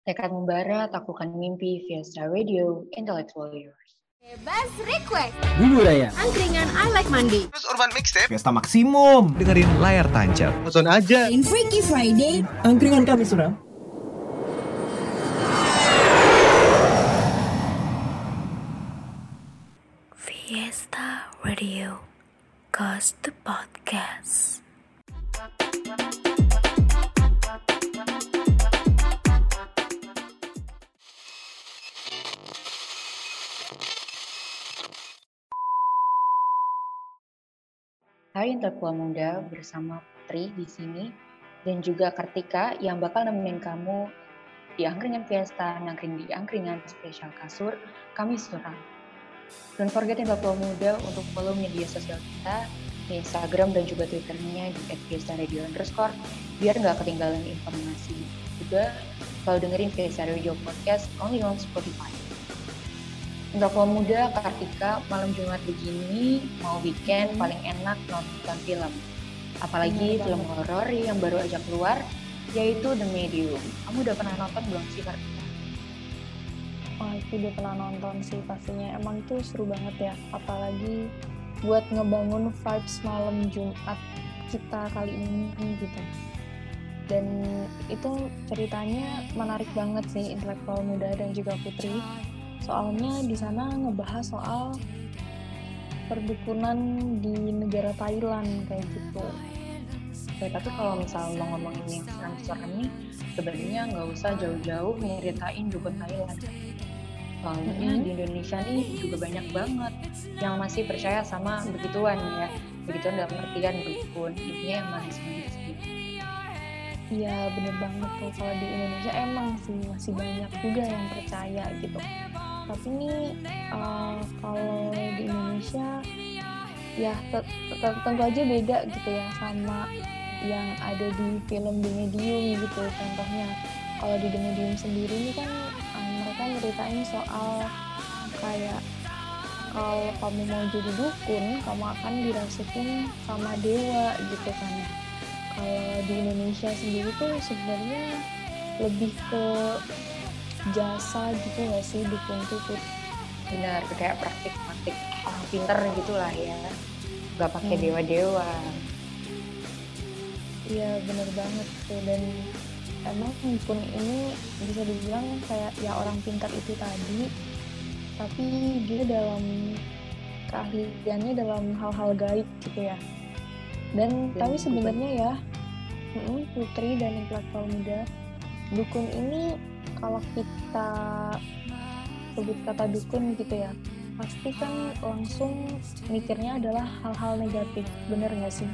Tekad membara, taklukan mimpi, Fiesta Radio, Intellectual Yours. Bebas request. Bumbu Raya. Angkringan I Like Mandi. Terus Urban Mixtape Fiesta Maksimum. dengerin layar tancap. Nonton aja In Freaky Friday, Angkringan kami suram. Fiesta Radio Cause the Podcast Hai Intelektual Muda bersama Putri di sini dan juga Kartika yang bakal nemenin kamu di angkringan Fiesta, nangkring di angkringan spesial kasur, kami suram. Don't forget Intelektual Muda untuk follow media sosial kita di Instagram dan juga Twitternya di @fiesta_radio underscore biar nggak ketinggalan informasi. Juga kalau dengerin Fiesta Radio Podcast only on Spotify. Intelektual muda Kartika malam Jumat begini mau weekend paling enak nonton film. Apalagi Bener film horor yang baru aja keluar yaitu The Medium. Kamu udah pernah nonton belum sih Kartika? Wah, itu udah pernah nonton sih pastinya. Emang itu seru banget ya. Apalagi buat ngebangun vibes malam Jumat kita kali ini gitu. Dan itu ceritanya menarik banget sih intelektual muda dan juga putri. Soalnya di sana ngebahas soal perdukunan di negara Thailand kayak gitu. Ya, tapi kalau misal mau ngomongin yang serem-serem nih, sebenarnya nggak usah jauh-jauh nyeritain dukun Thailand. Soalnya Mhm. di Indonesia nih juga banyak banget yang masih percaya sama begituan ya. Begituan dalam artian dukun, intinya yang manis-manis gitu. Iya bener banget tuh kalau di Indonesia emang sih masih banyak juga yang percaya gitu. Tapi nih eh, kalau di Indonesia ya te- te- tentu aja beda gitu ya sama yang ada di film The Medium gitu contohnya. Kalau di The Medium sendiri ini kan eh, mereka nyeritain soal kayak kalau kamu mau jadi dukun, kamu akan dirasukin sama dewa gitu kan kalau di Indonesia sendiri tuh sebenarnya lebih ke jasa gitu nggak sih dukun tuh? Benar, kayak praktik-praktik orang pinter gitu lah ya. Nggak pakai Hmm. dewa-dewa. Iya bener banget tuh dan emang dukun ini bisa dibilang kayak ya orang pintar itu tadi tapi dia dalam keahliannya dalam hal-hal gaib gitu ya dan Dan tapi sebenarnya ya mm, putri dan intelektual muda dukun ini kalau kita sebut kata dukun gitu ya pasti kan langsung mikirnya adalah hal-hal negatif bener nggak sih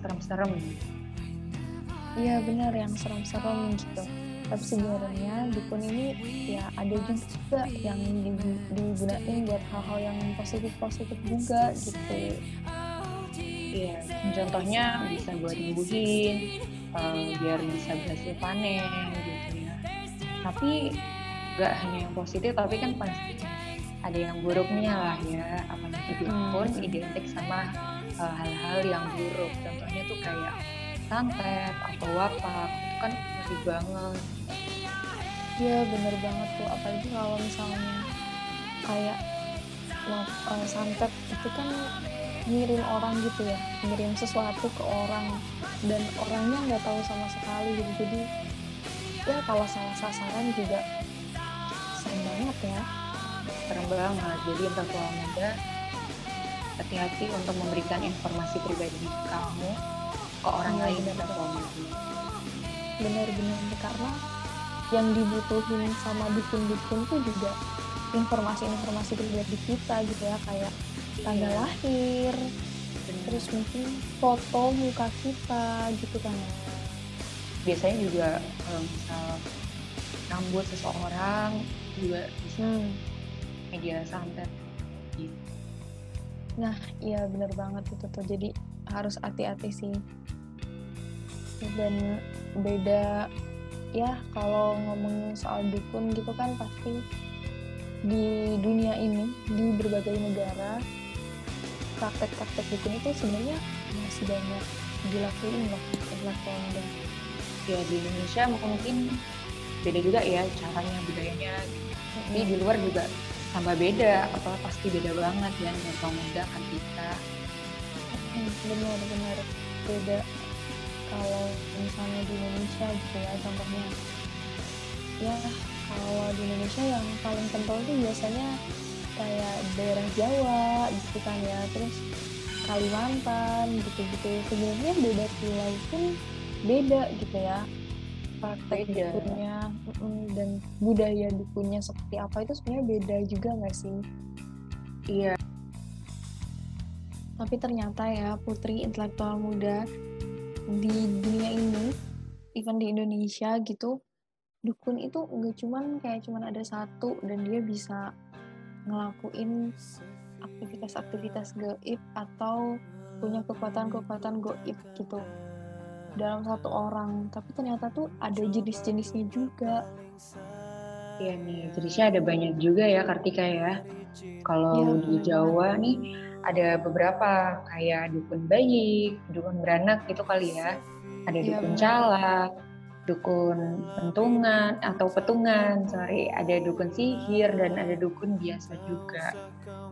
Serem-serem. Iya benar yang serem-serem gitu. Tapi sebenarnya dukun ini ya ada juga yang digu- digunain buat hal-hal yang positif-positif juga gitu. Iya, contohnya bisa buat nyembuhin, eh, biar bisa berhasil panen. Tapi nggak hanya yang positif, tapi kan pasti ada yang buruknya lah ya. Apalagi dukun Hmm. identik sama eh, hal-hal yang buruk. Contohnya tuh kayak santet atau wapak, itu kan ngeri banget. Iya bener banget tuh apalagi kalau misalnya kayak eh, santet itu kan ngirim orang gitu ya, ngirim sesuatu ke orang dan orangnya nggak tahu sama sekali gitu. Jadi ya kalau salah sasaran juga serem banget ya. Serem banget. Jadi intelektual muda hati-hati untuk memberikan informasi pribadi kamu ke orang Iya, lain intelektual muda. benar-benar karena yang dibutuhin sama dukun-dukun tuh juga informasi-informasi pribadi kita gitu ya kayak tanggal Iya. lahir terus mungkin foto muka kita gitu kan ya biasanya juga kalau misal rambut seseorang juga bisa hmm. media santet gitu. nah iya benar banget itu tuh jadi harus hati-hati sih dan beda ya kalau ngomongin soal dukun gitu kan pasti di dunia ini di berbagai negara praktek-praktek dukun itu sebenarnya masih banyak dilakuin loh muda ya di Indonesia mungkin beda juga ya caranya budayanya. Tapi di luar juga tambah beda apa pasti beda banget ya netral muda kan kita. Benar-benar beda kalau misalnya di Indonesia gitu ya contohnya. Ya kalau di Indonesia yang paling kental itu biasanya kayak daerah Jawa gitu kan ya terus Kalimantan gitu-gitu. Sebenarnya beda pulau pun beda gitu ya. Praktek Beda. dukunnya dan budaya dukunnya seperti apa itu sebenarnya beda juga nggak sih? Iya. Tapi ternyata ya putri intelektual muda di dunia ini even di Indonesia gitu dukun itu nggak cuman kayak cuman ada satu dan dia bisa ngelakuin aktivitas-aktivitas gaib atau punya kekuatan-kekuatan gaib gitu dalam satu orang. Tapi ternyata tuh ada jenis-jenisnya juga. Iya nih jenisnya ada banyak juga ya Kartika ya. Kalau Iya, di. Jawa nih ada beberapa kayak dukun bayi dukun beranak gitu kali ya. Ada Iya, dukun calak dukun pentungan atau petungan sorry. Ada dukun sihir dan ada dukun biasa juga.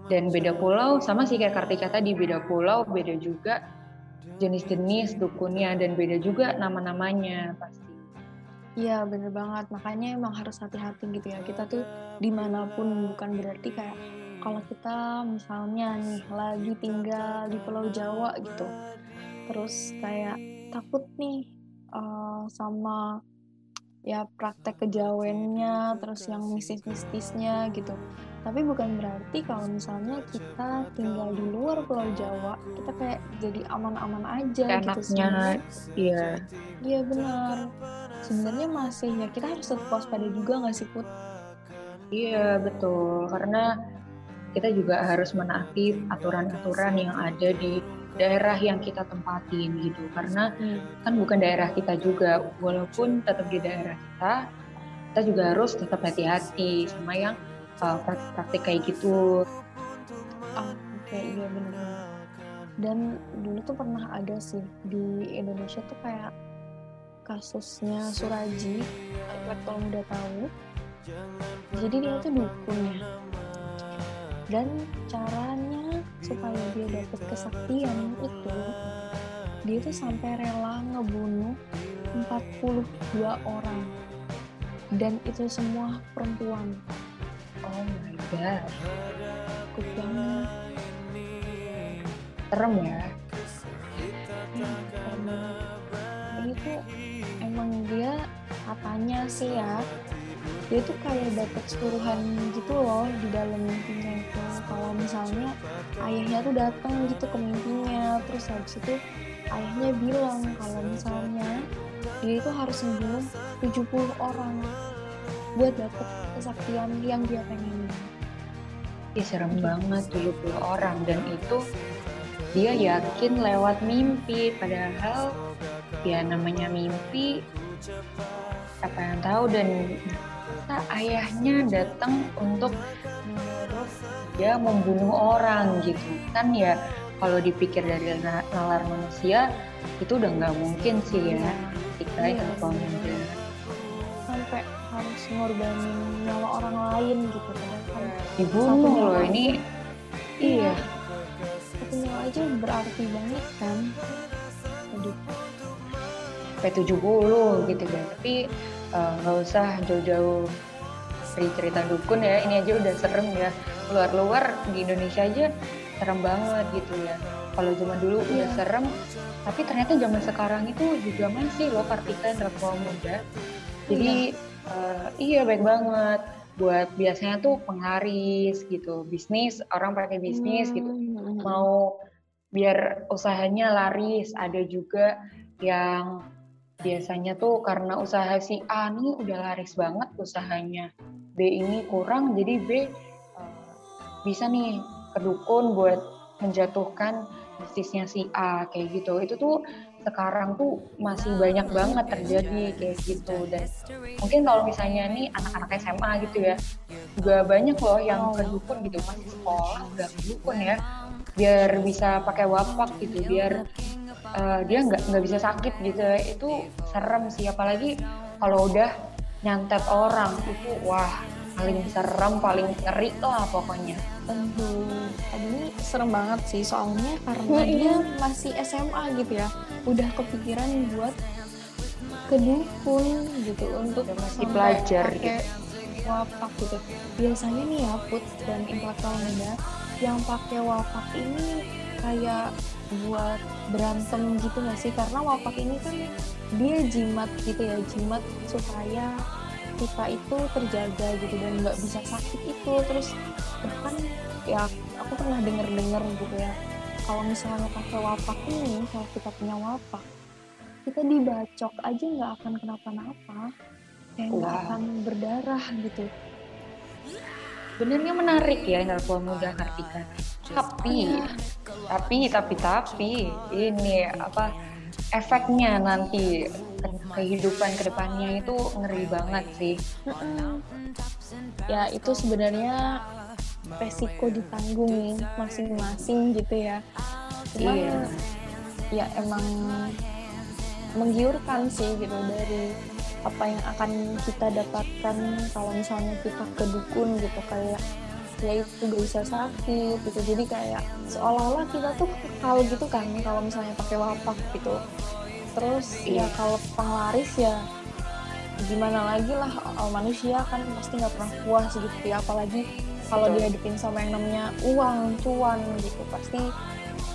Dan beda pulau sama sih kayak Kartika tadi beda pulau beda juga jenis-jenis dukunnya dan beda juga nama-namanya pasti. Iya bener banget. Makanya emang harus hati-hati gitu ya. Kita tuh di mana pun bukan berarti kayak kalau kita misalnya nih lagi tinggal di Pulau Jawa gitu terus kayak takut nih eh, sama ya praktek kejawennya terus yang mistis-mistisnya gitu tapi bukan berarti kalau misalnya kita tinggal di luar Pulau Jawa kita kayak jadi aman-aman aja gitu anaknya sebenarnya iya. Iya benar. Sebenarnya masih ya kita harus tetap waspada juga nggak sih Put? Iya betul. Karena kita juga harus menaati aturan-aturan yang ada di daerah yang kita tempatin gitu. Karena kan bukan daerah kita juga. Walaupun tetap di daerah kita kita juga harus tetap hati-hati sama yang uh, praktik-praktik kayak gitu Ah, oke iya benar. Dan dulu tuh pernah ada sih di Indonesia tuh kayak kasusnya Suraji, intelektual muda tahu. Jadi dia tuh dukun ya. Dan caranya supaya dia dapat kesaktian itu dia tuh sampai rela ngebunuh 42 orang. Dan itu semua perempuan. Oh my god Takut banget. serem ya. Hmm, ini tuh emang dia katanya sih ya? Dia tuh kayak dapet suruhan gitu loh di dalam mimpinya itu. Kalau misalnya ayahnya tuh datang gitu ke mimpinya terus habis itu ayahnya bilang kalau misalnya dia itu harus membunuh 70 orang buat dapet kesaktian yang dia pengen. Ih, serem banget 70 orang. Dan itu dia yakin lewat mimpi. Padahal ya namanya mimpi apa yang tahu. Dan ternyata ayahnya datang untuk dia membunuh orang gitu. Kan ya kalau dipikir dari na- nalar manusia itu udah nggak mungkin sih ya. Ketika yang muda sampai harus ngorbanin nyawa orang lain gitu padahal kan dibunuh loh ini iya. satu nyawa aja berarti banget kan. Aduh. Sampai 70 gitu kan tapi eh, nggak usah jauh-jauh dari cerita dukun ya ini aja udah serem ya. Luar-luar di Indonesia aja serem banget gitu ya. Kalau zaman dulu udah Iya. serem tapi ternyata zaman sekarang itu juga masih loh Kartika intelektual muda. Jadi eh, iya baik banget. Buat biasanya tuh penglaris gitu. Bisnis orang pakai bisnis gitu. Hmm, mau biar usahanya laris. Ada juga yang biasanya tuh karena usaha si A nih udah laris banget usahanya. B ini kurang jadi B eh, bisa nih kedukun buat menjatuhkan bisnisnya si A kayak gitu. Itu tuh sekarang tuh masih banyak banget terjadi kayak gitu. Dan mungkin kalau misalnya nih anak-anak SMA gitu ya juga banyak loh yang Oh. kedukun gitu. Masih sekolah udah kedukun ya. Biar bisa pakai wapak gitu biar eh, dia nggak nggak bisa sakit gitu. Itu serem sih apalagi kalau udah nyantet orang itu wah paling serem, paling ngeri lah pokoknya. Aduh, ini serem banget sih soalnya karena dia masih SMA gitu ya, udah kepikiran buat ke dukun gitu untuk Udah masih pelajar pakai wapak gitu. Biasanya nih ya Put dan intelektual muda yang pakai wapak ini kayak buat berantem gitu nggak sih? Karena wapak ini kan dia jimat gitu ya, jimat supaya kita itu terjaga gitu dan nggak bisa sakit itu terus bahkan ya aku pernah denger dengar gitu ya kalau misalnya pakai wapak ini kalau kita punya wapak kita dibacok aja nggak akan kenapa-napa kayak nggak Wow. akan berdarah gitu Sebenarnya menarik ya intelektual muda Kartika. Tapi, tapi, tapi, tapi, ini apa efeknya nanti kehidupan ke depannya itu ngeri banget sih. Mm-mm. ya itu sebenarnya resiko ditanggung masing-masing gitu ya cuman Iya. ya emang menggiurkan sih gitu dari apa yang akan kita dapatkan kalau misalnya kita ke dukun gitu kayak ya itu gak bisa sakit gitu jadi kayak seolah-olah kita tuh kekal gitu kan kalau misalnya pakai wapak gitu terus ya Iya. kalau penglaris ya gimana lagi lah uh, manusia kan pasti nggak pernah puas gitu ya apalagi kalau dihadapin sama yang namanya uang cuan gitu pasti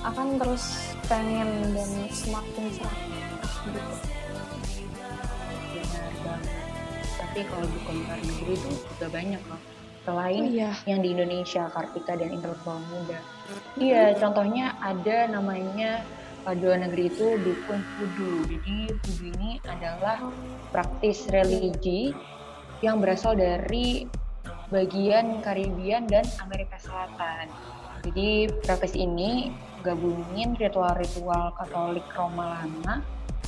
akan terus pengen dan semakin serakah gitu Benar banget. Tapi kalau dukun luar negeri itu juga banyak loh. Selain iya yang di Indonesia, Kartika dan intelektual muda. Iya, contohnya ada namanya luar negeri itu dukun voodoo. Jadi voodoo ini adalah praktis religi yang berasal dari bagian Karibian dan Amerika Selatan. Jadi praktis ini gabungin ritual-ritual Katolik Roma lama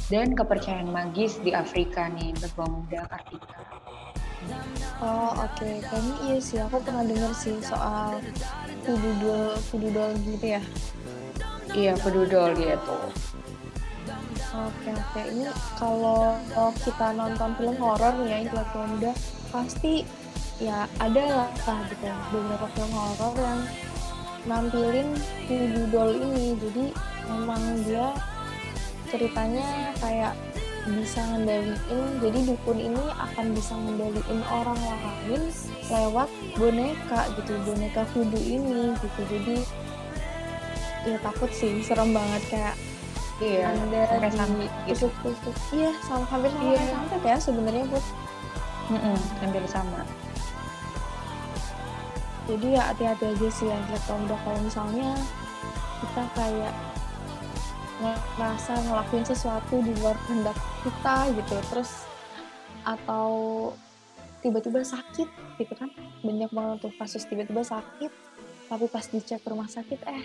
dan kepercayaan magis di Afrika nih intelektual muda Kartika. oh oke kayaknya iya sih aku pernah dengar sih soal voodoo voodoo doll gitu ya Iya, pedudol gitu. Oke oke. Ini kalau kita nonton film horor nih ya intelektual muda pasti ya ada lah gitu beberapa film horor yang nampilin voodoo doll ini. Jadi memang dia ceritanya kayak bisa ngendaliin jadi dukun ini akan bisa ngendaliin orang lain lewat boneka gitu boneka voodoo ini gitu. Jadi ya takut sih serem banget kayak Iya, anda sampai sampai gitu. tusuk-tusuk iya sama hampir sama Iya. kayak santet ya sebenarnya bu Mm-mm, hampir sama. jadi ya hati-hati aja sih ya intelektual muda kalau misalnya kita kayak ngerasa ngelakuin sesuatu di luar kehendak kita gitu terus atau tiba-tiba sakit gitu kan banyak banget tuh kasus tiba-tiba sakit tapi pas dicek ke rumah sakit eh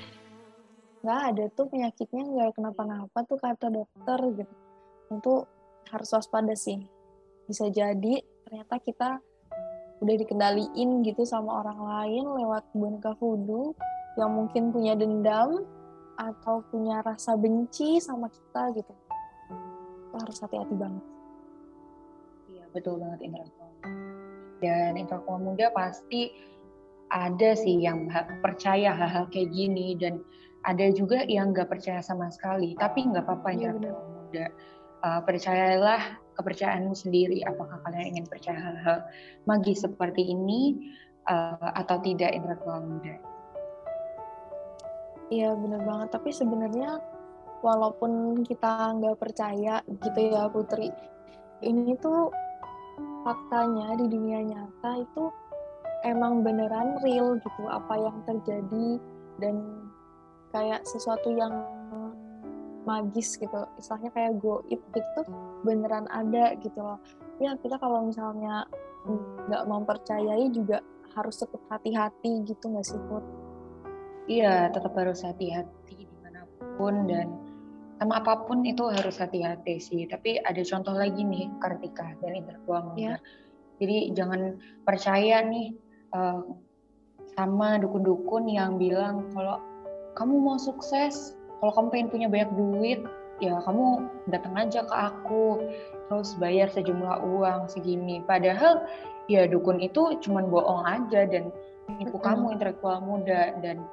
nggak ada tuh penyakitnya nggak kenapa-napa tuh kata dokter gitu. Tentu harus waspada sih. Bisa jadi ternyata kita udah dikendaliin gitu sama orang lain lewat boneka voodoo yang mungkin punya dendam atau punya rasa benci sama kita gitu. Kita harus hati-hati banget. Iya, betul banget intelektual. Dan intelektual muda pasti ada sih yang percaya hal-hal kayak gini dan ada juga yang nggak percaya sama sekali. Tapi nggak apa-apa intelektual muda. Uh, percayalah kepercayaanmu sendiri. Apakah kalian ingin percaya hal-hal magis seperti ini uh, atau tidak intelektual muda? Iya bener banget, tapi sebenarnya walaupun kita nggak percaya gitu ya Putri, ini tuh faktanya di dunia nyata itu emang beneran real gitu apa yang terjadi dan kayak sesuatu yang magis gitu, istilahnya kayak goib gitu tuh beneran ada gitu loh. Ya kita kalau misalnya nggak mempercayai juga harus tetap hati-hati gitu nggak sih Put? Iya, tetap harus hati-hati di mana pun dan sama apa pun itu harus hati-hati sih. Tapi ada contoh lagi nih, Kartika dan muda. Iya. Jadi jangan percaya nih eh, sama dukun-dukun yang bilang kalau kamu mau sukses, kalau kamu pengen punya banyak duit, ya kamu datang aja ke aku. harus bayar sejumlah uang segini. Padahal ya dukun itu cuman bohong aja dan nipu kamu intelektual muda. Dan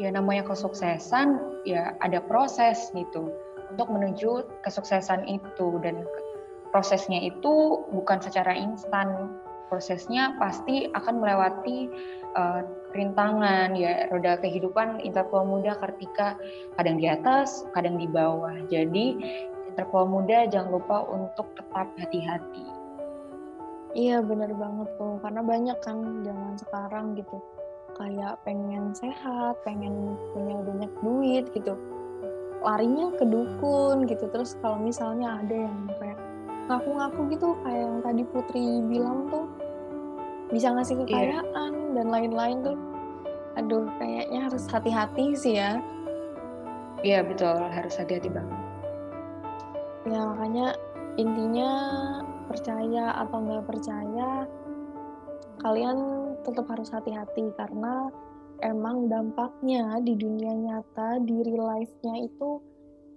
ya namanya kesuksesan ya ada proses gitu. Untuk menuju kesuksesan itu. Dan prosesnya itu bukan secara instan prosesnya pasti akan melewati uh, rintangan ya roda kehidupan intelektual muda ketika kadang di atas kadang di bawah. Jadi intelektual muda jangan lupa untuk tetap hati-hati. Iya benar banget tuh. Karena banyak kan zaman sekarang gitu. Kayak pengen sehat pengen punya banyak duit gitu. Larinya ke dukun gitu. Terus kalau misalnya ada yang kayak ngaku-ngaku gitu kayak yang tadi Putri bilang tuh bisa ngasih iya. kekayaan yeah. dan lain-lain tuh aduh kayaknya harus hati-hati sih ya iya yeah, betul harus hati-hati banget ya makanya intinya percaya atau nggak percaya kalian tetap harus hati-hati karena emang dampaknya di dunia nyata di real life-nya itu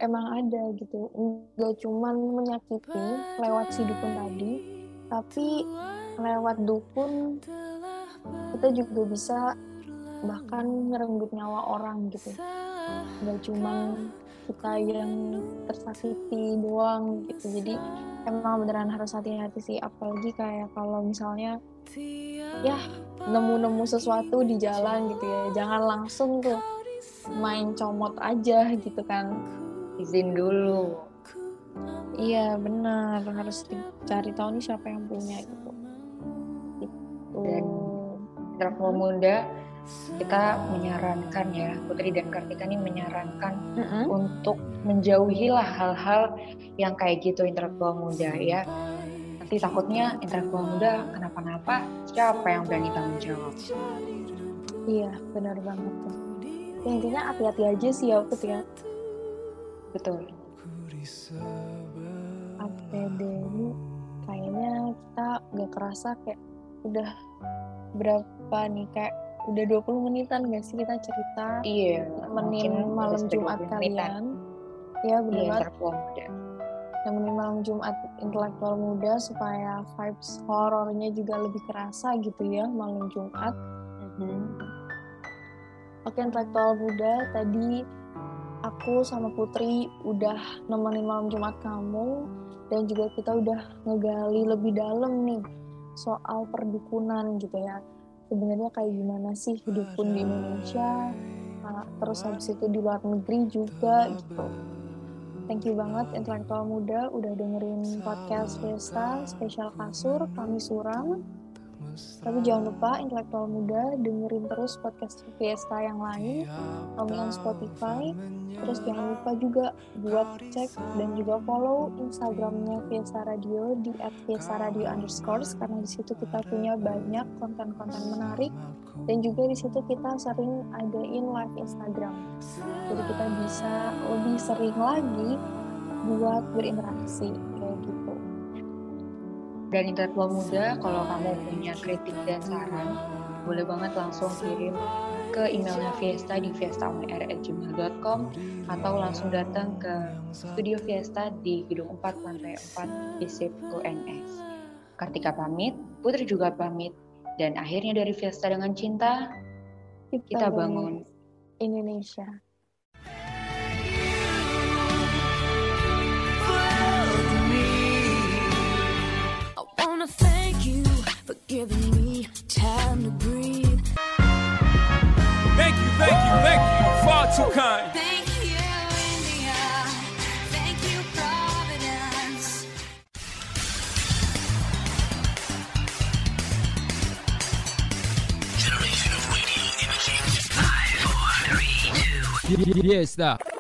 emang ada gitu nggak cuman menyakiti lewat si dukun tadi tapi lewat dukun kita juga bisa bahkan ngerenggut nyawa orang gitu. Nggak cuman kita yang tersakiti doang gitu. Jadi emang beneran harus hati-hati sih. Apalagi kayak kalau misalnya ya nemu-nemu sesuatu di jalan gitu ya. Jangan langsung tuh main comot aja gitu kan. Izin dulu. Iya benar. Harus cari tahu nih siapa yang punya gitu dan terlalu muda kita menyarankan ya Putri dan Kartika ini menyarankan mm -hmm. untuk menjauhilah hal-hal yang kayak gitu intelektual muda ya. Nanti takutnya intelektual muda kenapa-napa siapa yang berani tanggung jawab? Iya benar banget tuh. Ya, intinya hati-hati aja sih ya Putri ya. Betul. APD ini kayaknya kita gak kerasa kayak udah berapa nih kayak udah 20 menitan gak sih kita cerita? Iya menin malam Jumat kalian. ya benar iya, nemenin malam Jumat intelektual muda supaya vibes horornya juga lebih kerasa gitu ya malam Jumat. Mm-hmm. oke intelektual muda tadi aku sama Putri udah nemenin malam Jumat kamu dan juga kita udah ngegali lebih dalam nih soal perdukunan gitu ya. Sebenarnya kayak gimana sih hidup pun di Indonesia? Nah, terus habis itu di luar negeri juga gitu. Thank you banget intelektual muda udah dengerin podcast Fiesta spesial kasur kami suram tapi jangan lupa intelektual muda dengerin terus podcast Fiesta yang lain, kami on Spotify. Terus jangan lupa juga buat cek dan juga follow Instagramnya Fiesta Radio di @fiesta_radio underscores karena di situ kita punya banyak konten-konten menarik dan juga di situ kita sering adain live Instagram. Jadi kita bisa lebih sering lagi buat berinteraksi. Dan intelektual muda, kalau kamu punya kritik dan saran, boleh banget langsung kirim ke emailnya Fiesta di fiestaonair@gmail.com atau langsung datang ke studio Fiesta di gedung 4 lantai 4 Visip UNS. Kartika pamit, Putri juga pamit, dan akhirnya dari Fiesta dengan cinta, kita bangun Indonesia. Giving me time to breathe. Thank you, thank you, thank you. Far too kind. Thank you, India. Thank you, Providence. Generation of radio imaging. Five, four, three, two. Yes, that.